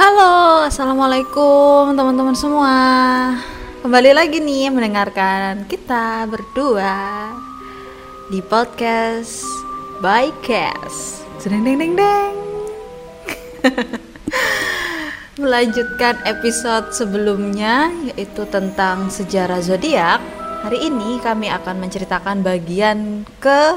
Halo, assalamualaikum teman-teman semua. Kembali lagi nih mendengarkan kita berdua di podcast by Cass. Deng deng deng deng. Melanjutkan episode sebelumnya yaitu tentang sejarah zodiak. Hari ini kami akan menceritakan bagian ke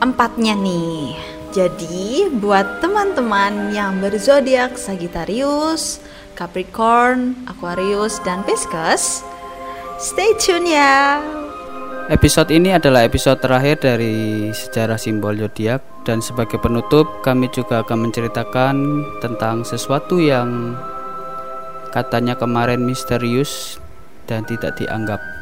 empatnya nih. Jadi, buat teman-teman yang berzodiak Sagittarius, Capricorn, Aquarius, dan Pisces, stay tune ya. Episode ini adalah episode terakhir dari sejarah simbol zodiak dan sebagai penutup kami juga akan menceritakan tentang sesuatu yang katanya kemarin misterius dan tidak dianggap.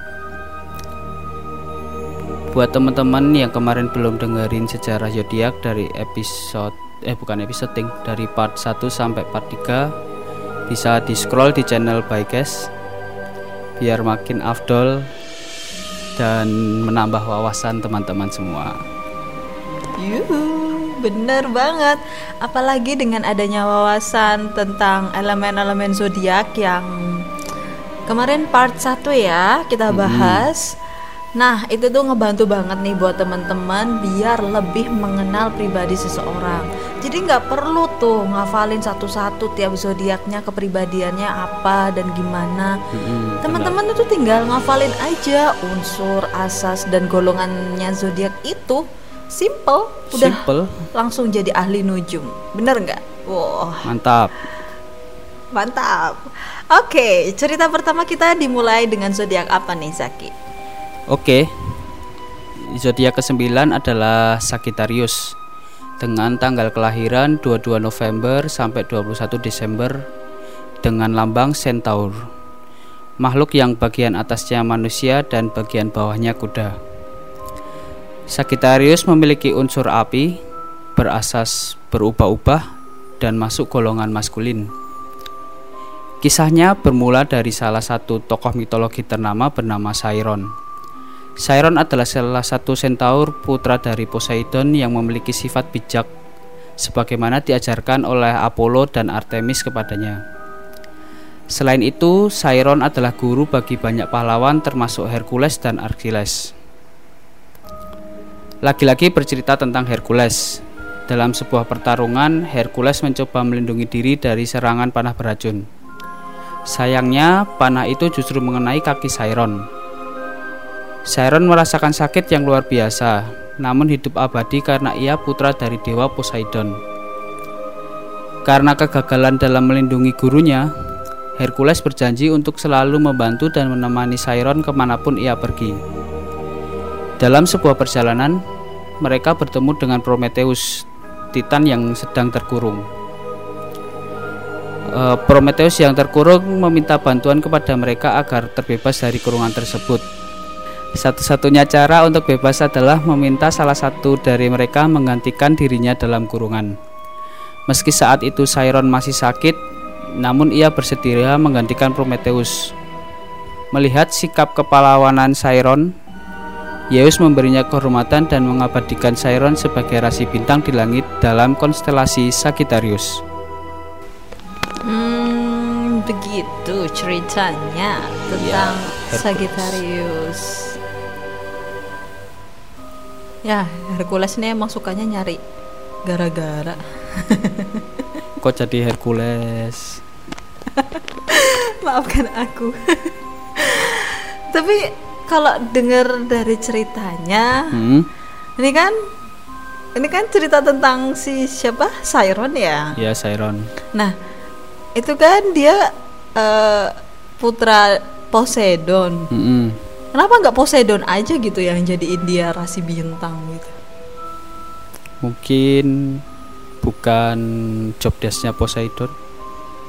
Buat teman-teman yang kemarin belum dengerin sejarah zodiak dari episode eh bukan episode ting, dari part 1 sampai part 3 bisa di scroll di channel Bykes biar makin afdol dan menambah wawasan teman-teman semua. Yuhu, bener banget. Apalagi dengan adanya wawasan tentang elemen-elemen zodiak yang kemarin part 1 ya kita bahas. Nah, itu tuh ngebantu banget nih buat teman-teman biar lebih mengenal pribadi seseorang. Jadi nggak perlu tuh ngafalin satu-satu tiap zodiaknya kepribadiannya apa dan gimana. Teman-teman itu tinggal ngafalin aja unsur, asas dan golongannya zodiak itu. Simple, udah Simple. langsung jadi ahli nujum. Bener nggak? Wah, Mantap. mantap. Oke, cerita pertama kita dimulai dengan zodiak apa nih, Zaki? Oke. Zodiak ke-9 adalah Sagittarius dengan tanggal kelahiran 22 November sampai 21 Desember dengan lambang Centaur. Makhluk yang bagian atasnya manusia dan bagian bawahnya kuda. Sagittarius memiliki unsur api, berasas berubah-ubah dan masuk golongan maskulin. Kisahnya bermula dari salah satu tokoh mitologi ternama bernama Chiron. Chiron adalah salah satu centaur putra dari Poseidon yang memiliki sifat bijak sebagaimana diajarkan oleh Apollo dan Artemis kepadanya. Selain itu, Chiron adalah guru bagi banyak pahlawan termasuk Hercules dan Achilles. Lagi-lagi bercerita tentang Hercules. Dalam sebuah pertarungan, Hercules mencoba melindungi diri dari serangan panah beracun. Sayangnya, panah itu justru mengenai kaki Chiron. Chiron merasakan sakit yang luar biasa, namun hidup abadi karena ia putra dari dewa Poseidon. Karena kegagalan dalam melindungi gurunya, Hercules berjanji untuk selalu membantu dan menemani Chiron ke mana pun ia pergi. Dalam sebuah perjalanan, mereka bertemu dengan Prometheus, Titan yang sedang terkurung. Eh, Prometheus yang terkurung meminta bantuan kepada mereka agar terbebas dari kurungan tersebut. Satu-satunya cara untuk bebas adalah meminta salah satu dari mereka menggantikan dirinya dalam kurungan. Meski saat itu Chiron masih sakit, namun ia bersedia menggantikan Prometheus. Melihat sikap kepahlawanan Chiron, Zeus memberinya kehormatan dan mengabadikan Chiron sebagai rasi bintang di langit dalam konstelasi Sagittarius. Hmm, begitu ceritanya tentang Hercules. Sagittarius. Ya, Hercules ini emang sukanya nyari gara-gara. Kok jadi Hercules? Maafkan aku. Tapi kalau dengar dari ceritanya, Hmm? ini kan ini kan cerita tentang si siapa? Chiron ya. Ya Chiron. Nah, itu kan dia eh, putra Poseidon. Mm-mm. Kenapa nggak Poseidon aja gitu yang jadiin dia rasi bintang gitu? Mungkin bukan job desknya Poseidon.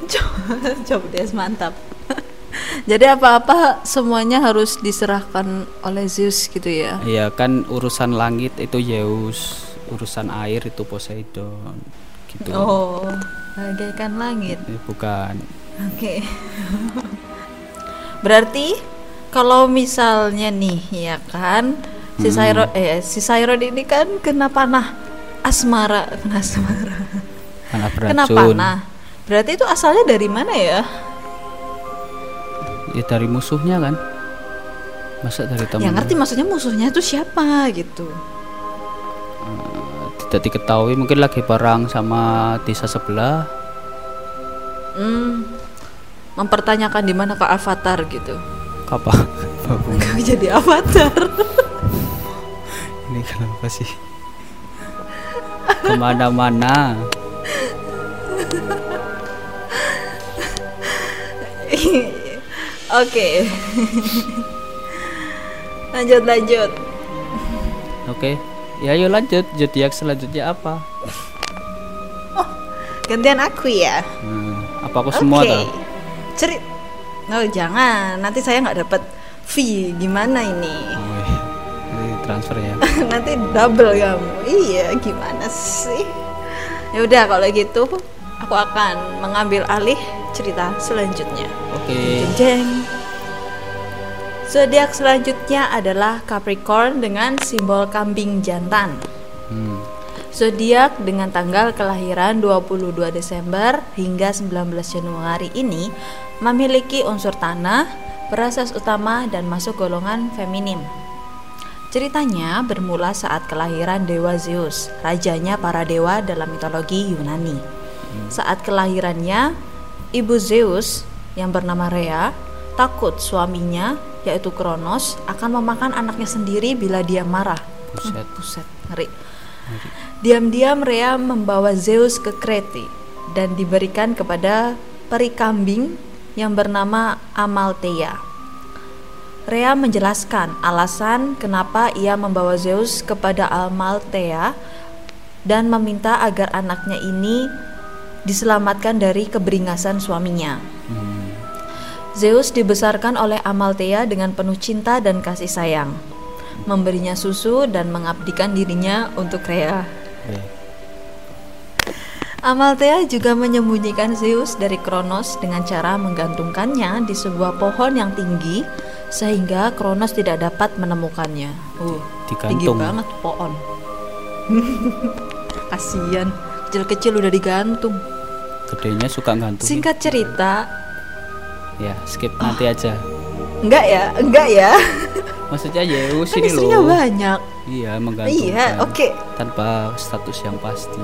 Job des mantap. Jadi apa-apa semuanya harus diserahkan oleh Zeus gitu ya. Iya kan urusan langit itu Zeus, urusan air itu Poseidon. Gitu. Oh, bagaikan langit. Eh, bukan. Oke. Berarti kalau misalnya nih ya kan si Hmm. Eh si Chiron ini kan kena panah asmara, kena asmara. Panah Kena panah. Berarti itu asalnya dari mana ya? Ya dari musuhnya kan. Masa dari teman? Ya ngerti maksudnya musuhnya itu siapa gitu. Tidak diketahui mungkin lagi perang sama desa sebelah. Hmm, mempertanyakan di mana ke Avatar gitu. Babu. Kau jadi Avatar. Ini kenapa sih? Ke mana-mana. Oke. lanjut lanjut. Oke. Ya yuk lanjut. Zodiak selanjutnya apa? Gantian aku ya. Hmm, apa aku semua tuh? Cerit. Oh jangan, nanti saya nggak dapat fee. Gimana ini? Oh, ini transfer ya. nanti double kamu. Iya, gimana sih? Ya udah kalau gitu, aku akan mengambil alih cerita selanjutnya. Oke. Jeng jeng. Zodiak selanjutnya adalah Capricorn dengan simbol kambing jantan. Hmm. Zodiak dengan tanggal kelahiran 22 Desember hingga 19 Januari ini memiliki unsur tanah, berasas utama dan masuk golongan feminim. Ceritanya bermula saat kelahiran dewa Zeus, rajanya para dewa dalam mitologi Yunani. Saat kelahirannya, ibu Zeus yang bernama Rhea takut suaminya yaitu Kronos akan memakan anaknya sendiri bila dia marah. Buset. Buset, ngeri. Diam-diam Rhea membawa Zeus ke Krete dan diberikan kepada peri kambing yang bernama Amalthea. Rhea menjelaskan alasan kenapa ia membawa Zeus kepada Amalthea dan meminta agar anaknya ini diselamatkan dari keberingasan suaminya. Hmm. Zeus dibesarkan oleh Amalthea dengan penuh cinta dan kasih sayang, memberinya susu dan mengabdikan dirinya untuk Rhea. Oke. Amalthea juga menyembunyikan Zeus dari Kronos dengan cara menggantungkannya di sebuah pohon yang tinggi sehingga Kronos tidak dapat menemukannya. Uh, tinggi Digantung. banget pohon. Kasian, kecil-kecil udah digantung. Gedenya suka gantung. Singkat cerita, Ya, skip nanti aja. enggak ya, enggak ya. Maksudnya Zeus Kan ini loh. banyak. Iya, menggantungkan. Iya, oke. Tanpa status yang pasti.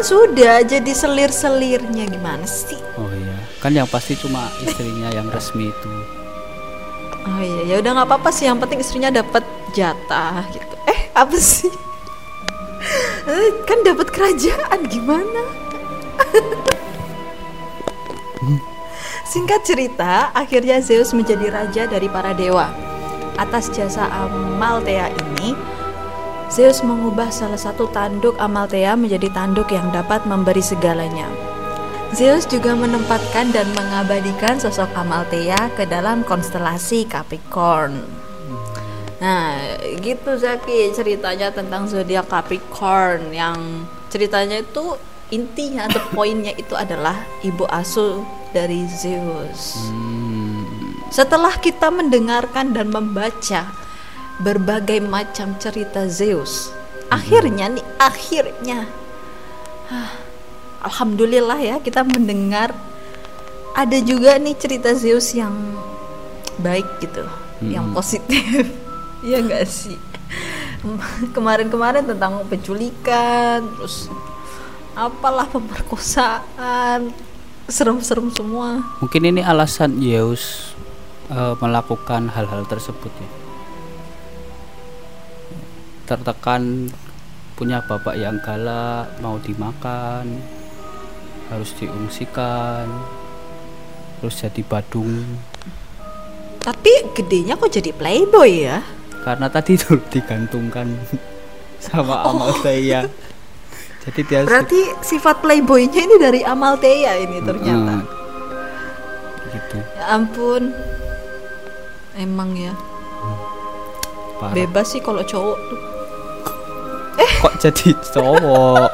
Kan sudah jadi selir-selirnya gimana sih? Oh iya, kan yang pasti cuma istrinya yang resmi itu. Oh iya, ya udah nggak apa-apa sih. Yang penting istrinya dapat jatah gitu. Eh, apa sih? Eh, kan dapat kerajaan gimana? Singkat cerita, akhirnya Zeus menjadi raja dari para dewa. Atas jasa Amalthea ini, Zeus mengubah salah satu tanduk Amalthea menjadi tanduk yang dapat memberi segalanya. Zeus juga menempatkan dan mengabadikan sosok Amalthea ke dalam konstelasi Capricorn. Nah, gitu Zaki ceritanya tentang zodiak Capricorn yang ceritanya itu intinya atau poinnya itu adalah ibu asuh dari Zeus. Hmm. Setelah kita mendengarkan dan membaca berbagai macam cerita Zeus, akhirnya nih, akhirnya, ah, alhamdulillah ya kita mendengar ada juga nih cerita Zeus yang baik gitu, yang Mm-mm. positif, ya enggak sih? Kemarin-kemarin tentang penculikan, terus apalah pemerkosaan, serem-serem semua. Mungkin ini alasan Zeus eh, melakukan hal-hal tersebut ya. Tertekan punya bapak yang galak, mau dimakan, harus diungsikan, terus jadi badung. Tapi gedenya kok jadi playboy ya? Karena tadi itu digantungkan sama Amalthea. Jadi dia Berarti sifat playboynya ini dari Amalthea ini ternyata. Hmm. gitu. Ya ampun. Emang ya Parah. bebas sih kalau cowok tuh. Kok jadi cowok?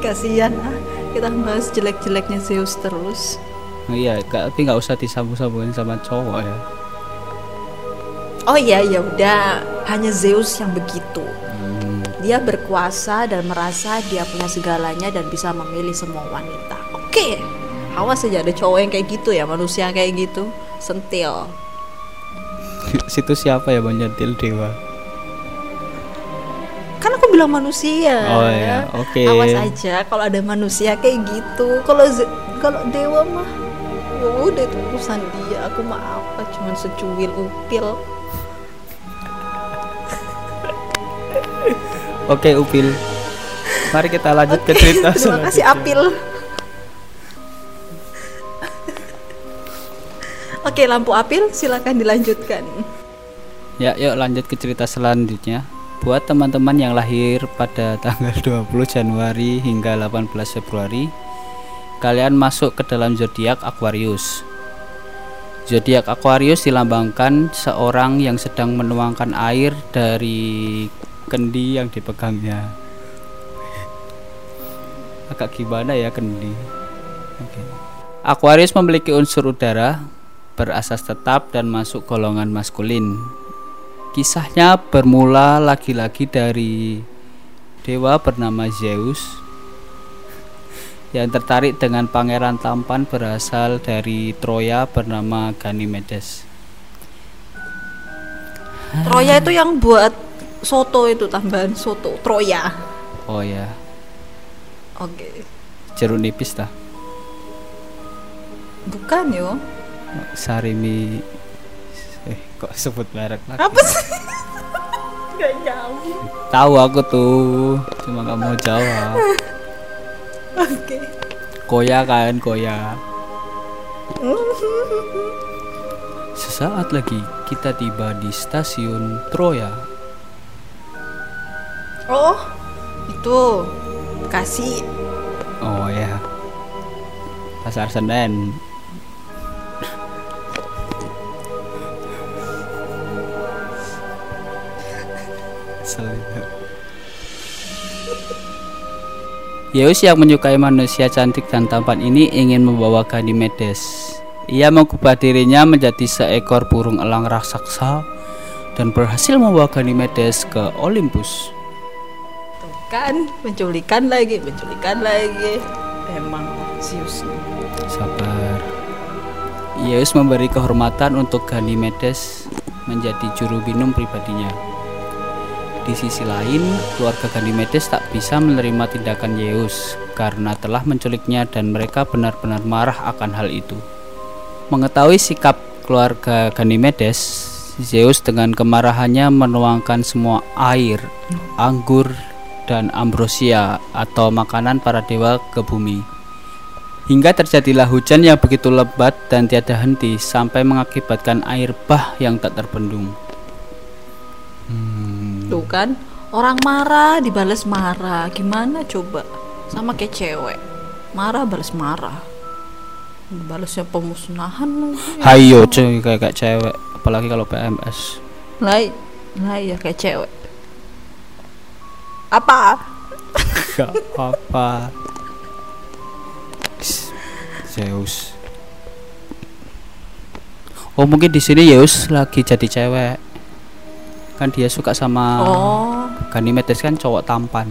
Kasihan ah. Kita bahas jelek-jeleknya Zeus terus. Oh iya, gak- tapi nggak usah disambung-sambungin sama cowok ya. Oh iya ya udah, hanya Zeus yang begitu. Hmm, dia berkuasa dan merasa dia punya segalanya dan bisa memilih semua wanita oke awas aja ada cowok yang kayak gitu ya manusia kayak gitu sentil situ siapa ya menyentil dewa. Kan aku bilang manusia. Oh, iya. Oke. awas aja kalau ada manusia kayak gitu. Kalau kalau dewa mah ya udah itu urusan dia. Aku mah apa cuman secuil upil. Oke upil. Mari kita lanjut ke cerita terima kasih apil oke lampu apil silakan dilanjutkan Ya, yuk lanjut ke cerita selanjutnya. Buat teman-teman yang lahir pada tanggal 20 Januari hingga 18 Februari, kalian masuk ke dalam zodiak Aquarius. Zodiak Aquarius dilambangkan seorang yang sedang menuangkan air dari kendi yang dipegangnya. Agak gimana ya kendi? Oke. Aquarius memiliki unsur udara, berasas tetap dan masuk golongan maskulin. Kisahnya bermula lagi-lagi dari dewa bernama Zeus yang tertarik dengan pangeran tampan berasal dari Troya bernama Ganymedes. Troya itu yang buat soto itu tambahan soto Troya Oh ya, oke jeruk nipis dah. bukan yo Sarimi eh kok sebut merek lagi. apa sih Gak jauh Tahu aku tuh, cuma nggak mau jawab. oke Koya kan, koya. Sesaat lagi kita tiba di stasiun Troya. oh itu kasih Oh ya. Pasar Senen. Yeus yang menyukai manusia cantik dan tampan ini ingin membawa Ganymedes. Ia mengubah dirinya menjadi seekor burung elang raksasa dan berhasil membawa Ganymedes ke Olympus. Tuh kan menculikan lagi menculikan lagi emang Zeus Sabar. Zeus memberi kehormatan untuk Ganymedes menjadi juru minum pribadinya. Di sisi lain, keluarga Ganymedes tak bisa menerima tindakan Zeus karena telah menculiknya dan mereka benar-benar marah akan hal itu. Mengetahui sikap keluarga Ganymedes, Zeus dengan kemarahannya menuangkan semua air, anggur, dan ambrosia atau makanan para dewa ke bumi. Hingga terjadilah hujan yang begitu lebat dan tiada henti sampai mengakibatkan air bah yang tak terbendung. Tuh kan orang marah dibales marah gimana coba sama kayak cewek marah balas marah balasnya pemusnahan hayo cuy kayak, kayak cewek, apalagi kalau PMS. lah lah ya kayak cewek apa Gak apa. Zeus. Oh mungkin di sini Zeus lagi jadi cewek. Kan dia suka sama oh Ganymedes kan cowok tampan.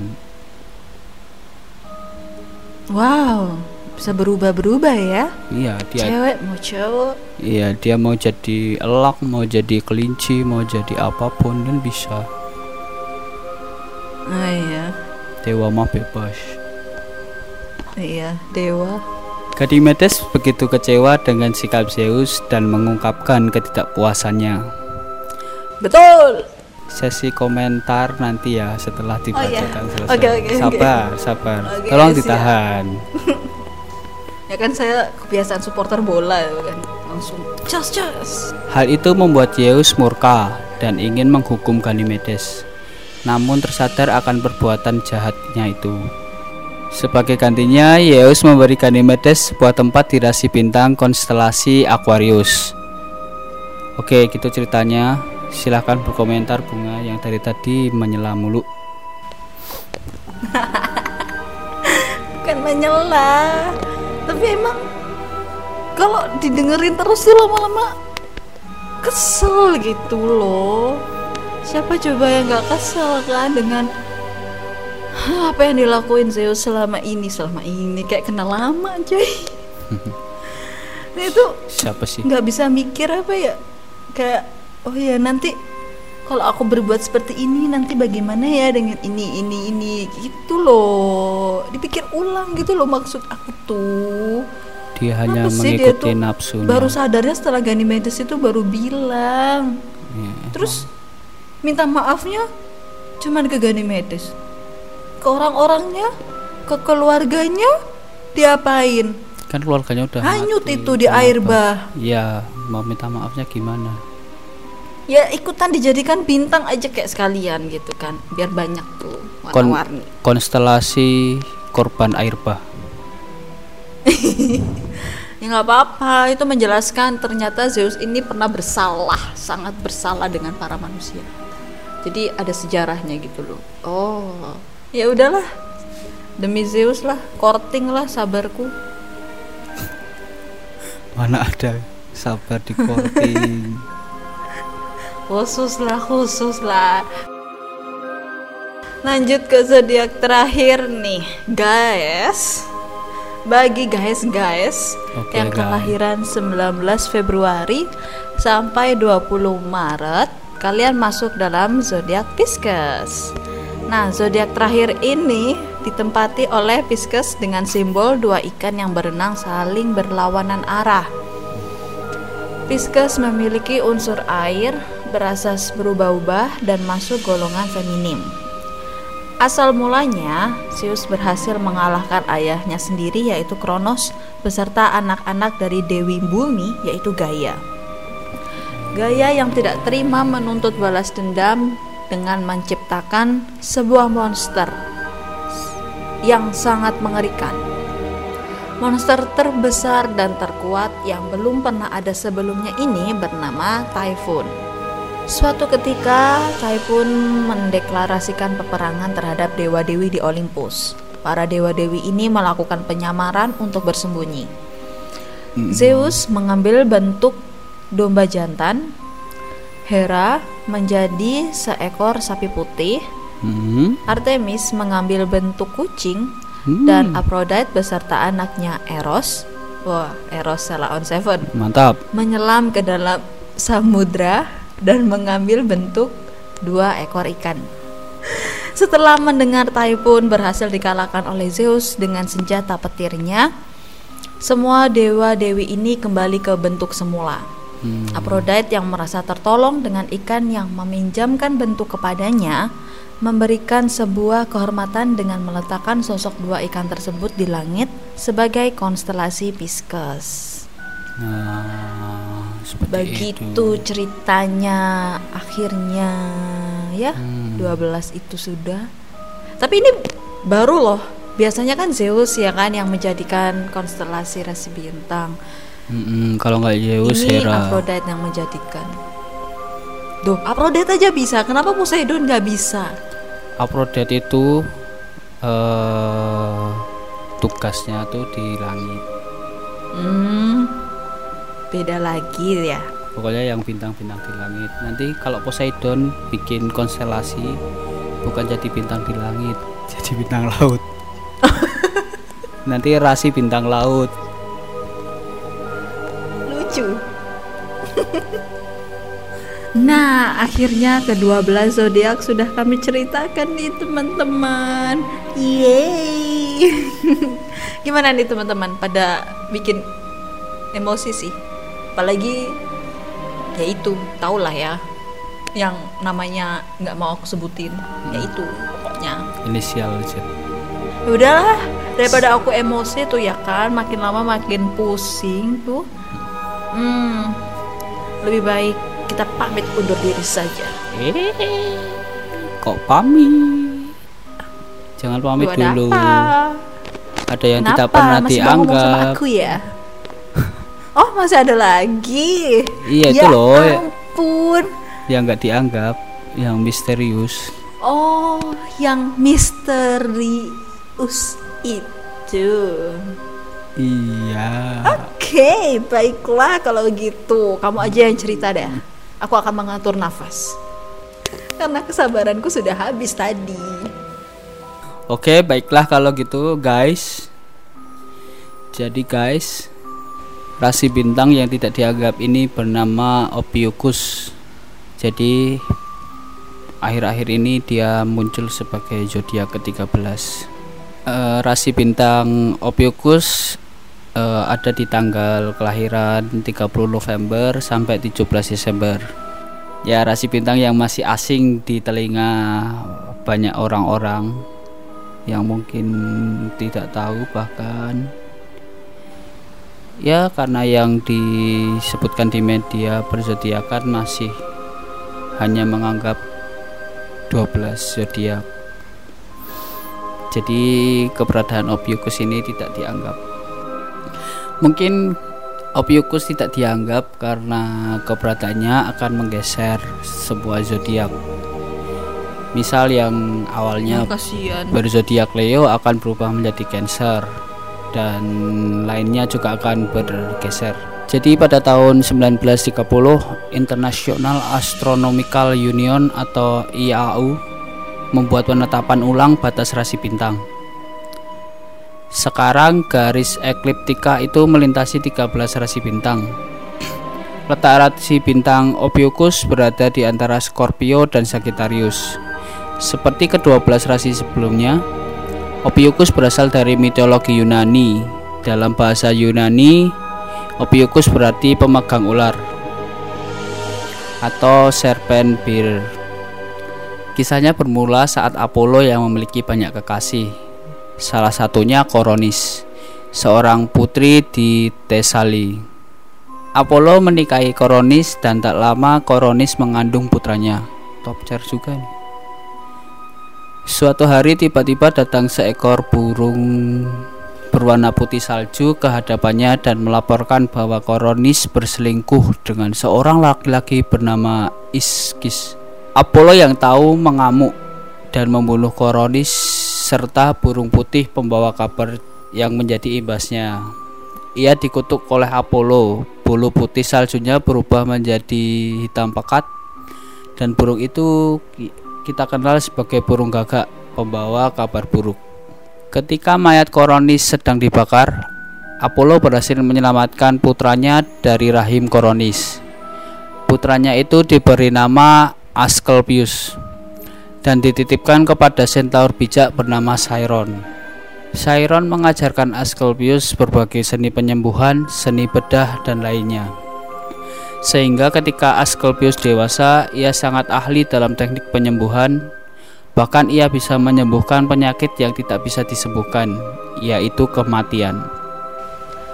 wow bisa berubah-berubah ya Iya dia cewek mau cowok Iya, dia mau jadi elak, mau jadi kelinci, mau jadi apa pun kan bisa. ah iya Dewa mah bebas. iya dewa Ganymedes begitu kecewa dengan sikap Zeus dan mengungkapkan ketidakpuasannya. betul Sesi komentar nanti ya setelah dibacakan iya. selesai. Oke, oke. sabar, sabar. Oke, Tolong siap. ditahan. ya kan saya kebiasaan supporter bola ya kan langsung cas cas Hal itu membuat Zeus murka dan ingin menghukum Ganymedes. Namun tersadar akan perbuatan jahatnya itu. Sebagai gantinya, Zeus memberi Ganymedes sebuah tempat di rasi bintang konstelasi Aquarius. Oke, gitu ceritanya. Silahkan berkomentar bunga yang dari tadi menyela mulu. bukan menyela tapi emang kalau didengerin terus tuh lama-lama kesel gitu loh siapa coba yang nggak kesel kan dengan apa yang dilakuin Zeus selama ini selama ini kayak kenal lama coy nah itu Siapa sih? nggak bisa mikir apa ya kayak oh ya nanti kalau aku berbuat seperti ini nanti bagaimana ya dengan ini ini ini? Gitu loh. Dipikir ulang gitu loh maksud aku tuh. Dia hanya dia mengikuti tuh? nafsunya. baru sadarnya setelah Ganymedes itu baru bilang. Iya. terus minta maafnya cuman ke Ganymedes ke orang-orangnya? Ke keluarganya? Diapain? Kan keluarganya udah hanyut mati. itu di air bah. Iya, mau minta maafnya gimana? Ya ikutan dijadikan bintang aja kayak sekalian gitu kan biar banyak tuh Kon- warna-warni. konstelasi korban air bah. ya nggak apa-apa itu menjelaskan ternyata Zeus ini pernah bersalah sangat bersalah dengan para manusia. Jadi ada sejarahnya gitu loh. Oh. Ya udahlah demi Zeus lah korting lah sabarku. Mana ada sabar di korting. khusus lah khusus lah lanjut ke zodiak terakhir nih guys. Bagi guys guys Oke, yang guys. kelahiran 19 Februari sampai 20 Maret kalian masuk dalam zodiak Pisces. Nah zodiak terakhir ini ditempati oleh Pisces dengan simbol dua ikan yang berenang saling berlawanan arah. Pisces memiliki unsur air, berasas berubah-ubah dan masuk golongan feminim. Asal mulanya, Zeus berhasil mengalahkan ayahnya sendiri yaitu Kronos beserta anak-anak dari Dewi Bumi yaitu Gaia. Gaia yang tidak terima menuntut balas dendam dengan menciptakan sebuah monster yang sangat mengerikan. Monster terbesar dan terkuat yang belum pernah ada sebelumnya ini bernama Typhoon. Suatu ketika, Typhoon mendeklarasikan peperangan terhadap dewa-dewi di Olympus. Para dewa-dewi ini melakukan penyamaran untuk bersembunyi. Zeus mengambil bentuk domba jantan, Hera menjadi seekor sapi putih, Hmm. Artemis mengambil bentuk kucing, Hmm. dan Aphrodite beserta anaknya Eros, wah Eros salah on seven, Mantap. menyelam ke dalam samudra dan mengambil bentuk dua ekor ikan. Setelah mendengar Typhoon berhasil dikalahkan oleh Zeus dengan senjata petirnya, semua dewa-dewi ini kembali ke bentuk semula. Hmm. Aphrodite yang merasa tertolong dengan ikan yang meminjamkan bentuk kepadanya, memberikan sebuah kehormatan dengan meletakkan sosok dua ikan tersebut di langit sebagai konstelasi Pisces. Nah, seperti Begitu itu. ceritanya akhirnya ya Hmm. 12 itu sudah. Tapi ini baru loh. Biasanya kan Zeus ya kan yang menjadikan konstelasi rasi bintang. Mm-mm, kalau nggak Zeus ini Hera. Aphrodite yang menjadikan. Duh, Aphrodite aja bisa. Kenapa Poseidon nggak bisa? Aphrodite itu eh tugasnya tuh di langit. Hmm, beda lagi ya. Pokoknya yang bintang-bintang di langit. Nanti kalau Poseidon bikin konstelasi bukan jadi bintang di langit, jadi bintang laut. Nanti rasi bintang laut. Lucu. Nah, akhirnya ke-12 zodiak sudah kami ceritakan nih teman-teman. Yeay. Gimana nih teman-teman pada bikin emosi sih? Apalagi ya itu, tau lah ya. Yang namanya nggak mau aku sebutin, ya itu pokoknya. Inisial Z. Ya udahlah, daripada aku emosi tuh ya kan, makin lama makin pusing tuh. Hmm, lebih baik kita pamit undur diri saja. Eh, kok pamit? Jangan pamit ada dulu. apa? Ada yang tidak Kenapa? pernah Masih dianggap. aku ya? Oh, masih ada lagi. Iya, itu ya loh. ampun. Yang nggak dianggap, yang misterius. Oh, yang misterius itu. Iya. Oke, baiklah kalau gitu. Kamu aja yang cerita deh. Aku akan mengatur nafas. Karena kesabaranku sudah habis tadi. Oke, baiklah kalau gitu, guys. Jadi, guys, rasi bintang yang tidak dianggap ini bernama Ophiuchus. Jadi, akhir-akhir ini dia muncul sebagai zodiak ke-13. Uh, rasi bintang Ophiuchus uh, ada di tanggal kelahiran 30 November sampai 17 Desember. Ya, rasi bintang yang masih asing di telinga banyak orang-orang yang mungkin tidak tahu bahkan ya karena yang disebutkan di media berzodiakan masih hanya menganggap 12 zodiak. Jadi keberadaan Ophiuchus ini tidak dianggap. Mungkin Ophiuchus tidak dianggap karena keberadaannya akan menggeser sebuah zodiak. Misal yang awalnya Kasian. berzodiak Leo akan berubah menjadi Cancer dan lainnya juga akan bergeser. Jadi pada tahun 1930 International Astronomical Union atau IAU membuat penetapan ulang batas rasi bintang. Sekarang garis ekliptika itu melintasi 13 rasi bintang. Letak rasi bintang Ophiuchus berada di antara Scorpio dan Sagittarius. Seperti kedua belas rasi sebelumnya, Ophiuchus berasal dari mitologi Yunani. Dalam bahasa Yunani, Ophiuchus berarti pemegang ular atau serpent bearer. Kisahnya bermula saat Apollo yang memiliki banyak kekasih. Salah satunya Koronis, seorang putri di Tesali. Apollo menikahi Koronis dan tak lama Koronis mengandung putranya. Top chair juga nih. Suatu hari tiba-tiba datang seekor burung berwarna putih salju ke hadapannya dan melaporkan bahwa Koronis berselingkuh dengan seorang laki-laki bernama Iskis. Apollo yang tahu mengamuk dan membunuh Koronis serta burung putih pembawa kabar yang menjadi imbasnya. Ia dikutuk oleh Apollo. Bulu putih saljunya berubah menjadi hitam pekat dan burung itu kita kenal sebagai burung gagak pembawa kabar buruk. Ketika mayat Koronis sedang dibakar, Apollo berhasil menyelamatkan putranya dari rahim Koronis. Putranya itu diberi nama Asclepius dan dititipkan kepada centaur bijak bernama Chiron. Chiron mengajarkan Asclepius berbagai seni penyembuhan, seni bedah, dan lainnya sehingga ketika Asclepius dewasa ia sangat ahli dalam teknik penyembuhan bahkan ia bisa menyembuhkan penyakit yang tidak bisa disembuhkan yaitu kematian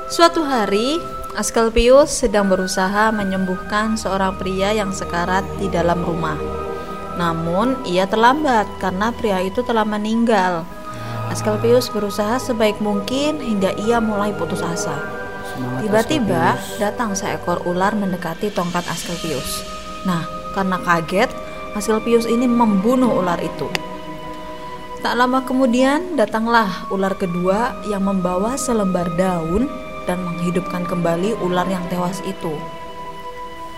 Suatu hari, Asclepius sedang berusaha menyembuhkan seorang pria yang sekarat di dalam rumah. Namun, ia terlambat karena pria itu telah meninggal. Asclepius berusaha sebaik mungkin hingga ia mulai putus asa. Tiba-tiba datang seekor ular mendekati tongkat Asclepius. Nah, karena kaget, Asclepius ini membunuh ular itu. Tak lama kemudian datanglah ular kedua yang membawa selembar daun dan menghidupkan kembali ular yang tewas itu.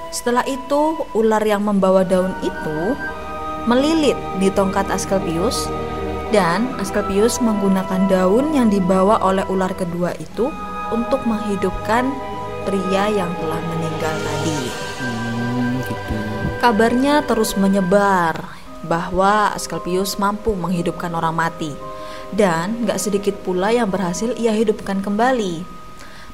Setelah itu, ular yang membawa daun itu melilit di tongkat Asclepius dan Asclepius menggunakan daun yang dibawa oleh ular kedua itu untuk menghidupkan pria yang telah meninggal tadi. Hmm, gitu. Kabarnya terus menyebar bahwa Asclepius mampu menghidupkan orang mati dan gak sedikit pula yang berhasil ia hidupkan kembali.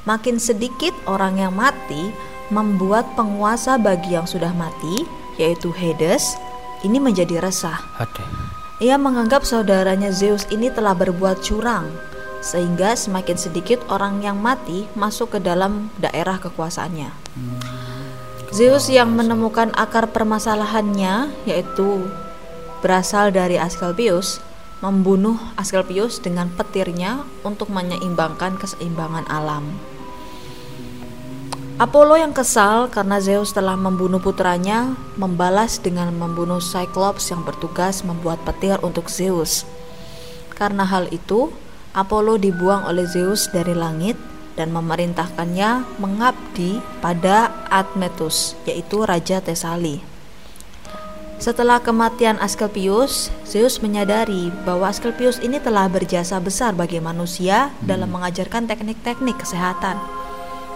Makin sedikit orang yang mati membuat penguasa bagi yang sudah mati, yaitu Hades, ini menjadi resah. Ia menganggap saudaranya Zeus ini telah berbuat curang, sehingga semakin sedikit orang yang mati masuk ke dalam daerah kekuasaannya. Zeus yang menemukan akar permasalahannya, yaitu berasal dari Asclepius, membunuh Asclepius dengan petirnya untuk menyeimbangkan keseimbangan alam. Apollo yang kesal karena Zeus telah membunuh putranya membalas dengan membunuh Cyclops yang bertugas membuat petir untuk Zeus. Karena hal itu, Apollo dibuang oleh Zeus dari langit dan memerintahkannya mengabdi pada Admetus, yaitu raja Tesali. Setelah kematian Asclepius, Zeus menyadari bahwa Asclepius ini telah berjasa besar bagi manusia dalam mengajarkan teknik-teknik kesehatan.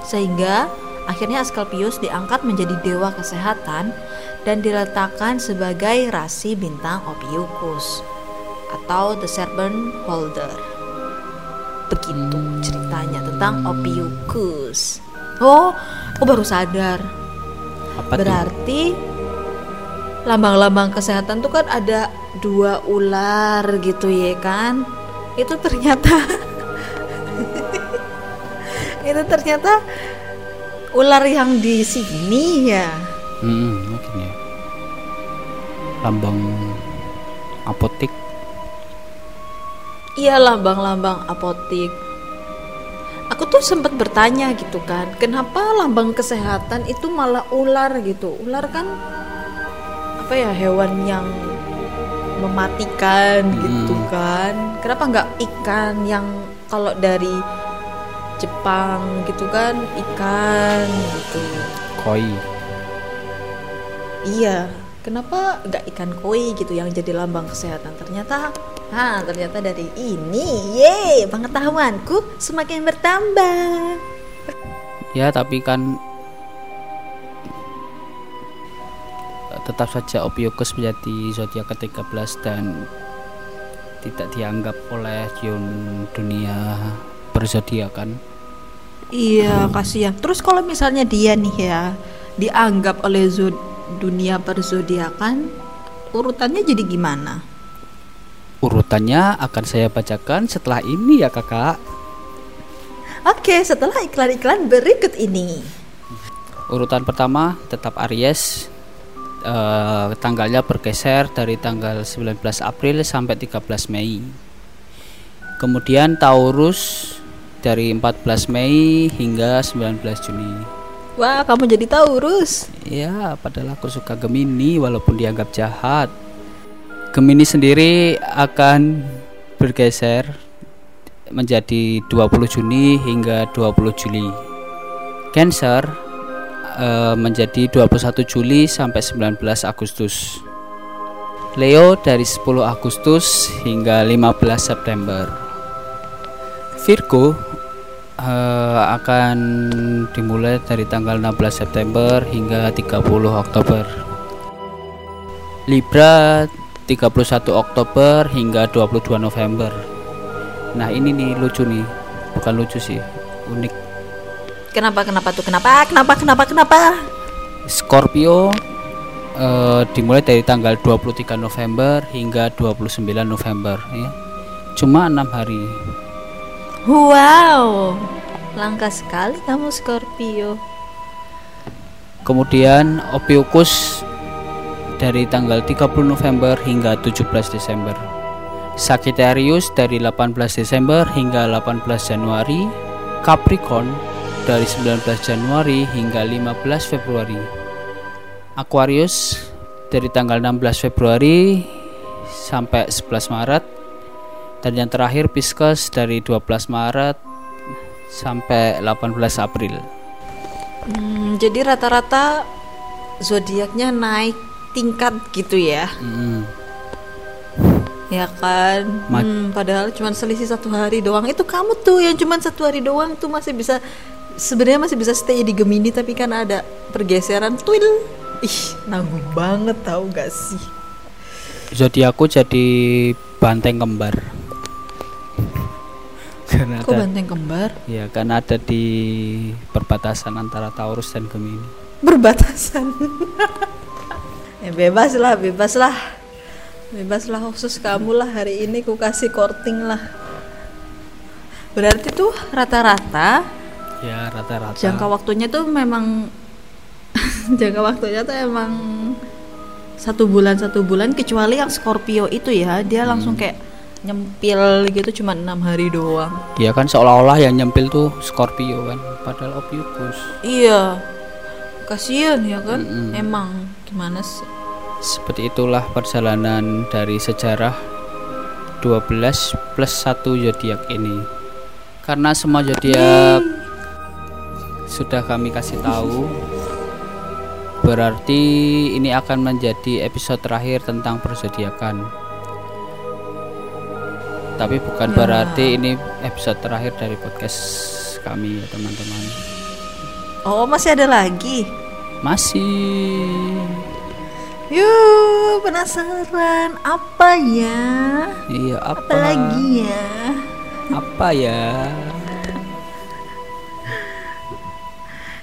Sehingga akhirnya Asclepius diangkat menjadi dewa kesehatan dan diletakkan sebagai rasi bintang Ophiuchus atau the serpent holder. Begitu ceritanya tentang Ophiuchus. Oh, aku baru sadar. Apa? Berarti lambang-lambang kesehatan tuh kan ada dua ular gitu ya kan? Itu ternyata itu ternyata ular yang di sini ya. Hmm, mungkin ya. Lambang Iya lambang-lambang apotik. Aku tuh sempat bertanya gitu kan, kenapa lambang kesehatan itu malah ular gitu? Ular kan apa ya hewan yang mematikan gitu Hmm. kan? Kenapa nggak ikan yang kalau dari Jepang gitu kan ikan gitu? Koi. Iya, kenapa nggak ikan koi gitu yang jadi lambang kesehatan? Ternyata, ah ternyata dari ini, ye, pengetahuanku semakin bertambah. Ya, tapi kan tetap saja Ophiuchus menjadi zodiak ke-13 dan tidak dianggap oleh Yun dunia berzodiakan. Iya, kasihan. Terus kalau misalnya dia nih ya dianggap oleh dunia perzodiakan, urutannya jadi gimana? Urutannya akan saya bacakan setelah ini ya, Kakak. Oke, setelah iklan-iklan berikut ini. Urutan pertama tetap Aries. Eh, tanggalnya bergeser dari tanggal 19 April sampai 13 Mei. Kemudian Taurus dari 14 Mei hingga 19 Juni. Wah, kamu jadi Taurus. Ya, padahal aku suka Gemini walaupun dianggap jahat. Gemini sendiri akan bergeser menjadi 20 Juni hingga 20 Juli. Cancer eh, menjadi 21 Juli sampai 19 Agustus. Leo dari 10 Agustus hingga 15 September. Virgo eh, akan dimulai dari tanggal 16 September hingga 30 Oktober. Libra 31 Oktober hingga 22 November. Nah, ini nih lucu nih. Bukan lucu sih, unik. Kenapa kenapa tuh? Kenapa? Kenapa? Kenapa? Kenapa? Scorpio eh, dimulai dari tanggal 23 November hingga 29 November ya. Cuma enam hari. Wow, langka sekali kamu Scorpio. Kemudian Ophiuchus dari tanggal 30 November hingga 17 Desember. Sagittarius dari 18 Desember hingga 18 Januari. Capricorn dari 19 Januari hingga 15 Februari. Aquarius dari tanggal 16 Februari sampai 11 Maret. Dan yang terakhir Pisces dari 12 Maret sampai 18 April. Hmm, jadi rata-rata zodiaknya naik tingkat gitu ya, Mm. ya kan? Ma- Hmm, padahal cuma selisih satu hari doang. Itu kamu tuh yang cuma satu hari doang tuh masih bisa sebenarnya masih bisa stay di Gemini tapi kan ada pergeseran twil. Ih, nanggung banget tahu gak sih? zodiakku jadi banteng kembar karena Kok ada banteng kembar? ya karena ada di perbatasan antara Taurus dan Gemini Berbatasan. ya bebas lah, bebas lah. Bebas lah khusus kamu lah hari ini ku kasih korting lah. Berarti tuh rata-rata ya rata-rata. jangka waktunya tuh memang jangka waktunya tuh emang satu bulan satu bulan kecuali yang Scorpio itu ya. Dia langsung kayak nyempil gitu cuma enam hari doang. Ya kan seolah-olah yang nyempil tuh Scorpio kan padahal Ophiuchus. Iya kasian ya kan Mm-mm. emang gimana sih seperti itulah perjalanan dari sejarah 12 plus 1 zodiak ini karena semua zodiak sudah kami kasih tahu Berarti ini akan menjadi episode terakhir tentang persediakan. Tapi bukan Ya. berarti ini episode terakhir dari podcast kami ya teman-teman. Oh, masih ada lagi. Masih. Yuk, penasaran apa ya? Iya apa? Apa lagi ya? Apa ya?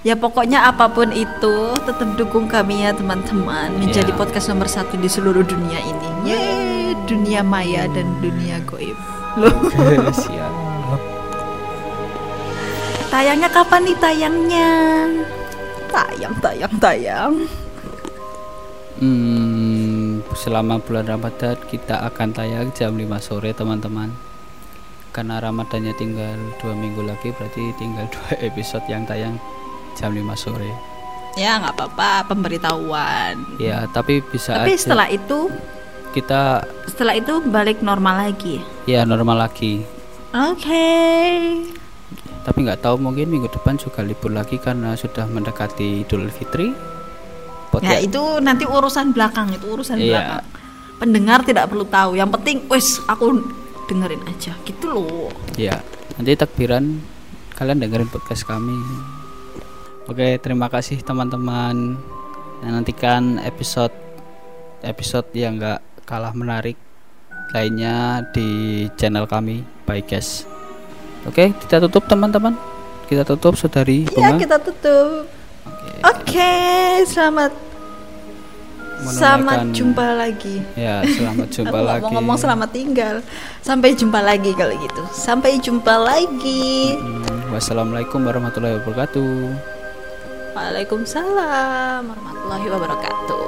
Ya pokoknya apa pun itu tetap dukung kami ya teman-teman menjadi Ya. podcast nomor satu di seluruh dunia ini. Yeay, dunia maya dan dunia goib. Loh, tayangnya kapan nih tayangnya? Tayang, tayang, tayang. Hmm, selama bulan Ramadan kita akan tayang jam 5 sore teman-teman. Karena Ramadannya tinggal dua minggu lagi berarti tinggal dua episode yang tayang jam 5 sore. Ya nggak apa-apa pemberitahuan. Ya, tapi bisa Tapi aja setelah itu, kita setelah itu balik normal lagi. ya normal lagi. Oke. Tapi nggak tahu mungkin minggu depan juga libur lagi karena sudah mendekati Idul Fitri. Ya Podcast- itu nanti urusan belakang itu urusan Iya. belakang. Pendengar tidak perlu tahu. Yang penting, wes aku dengerin aja gitu loh. Ya, nanti takbiran kalian dengerin podcast kami. Oke, terima kasih teman-teman. Dan nantikan episode episode yang enggak kalah menarik lainnya di channel kami by Guys. Oke, kita tutup teman-teman. Kita tutup saudari Iya Bunga. kita tutup. Oke, selamat selamat Menunaikan- jumpa lagi. Ya, selamat jumpa lagi. mau ngomong selamat tinggal. Sampai jumpa lagi kalau gitu. Sampai jumpa lagi. Hmm, wassalamualaikum warahmatullahi wabarakatuh. Waalaikumsalam warahmatullahi wabarakatuh.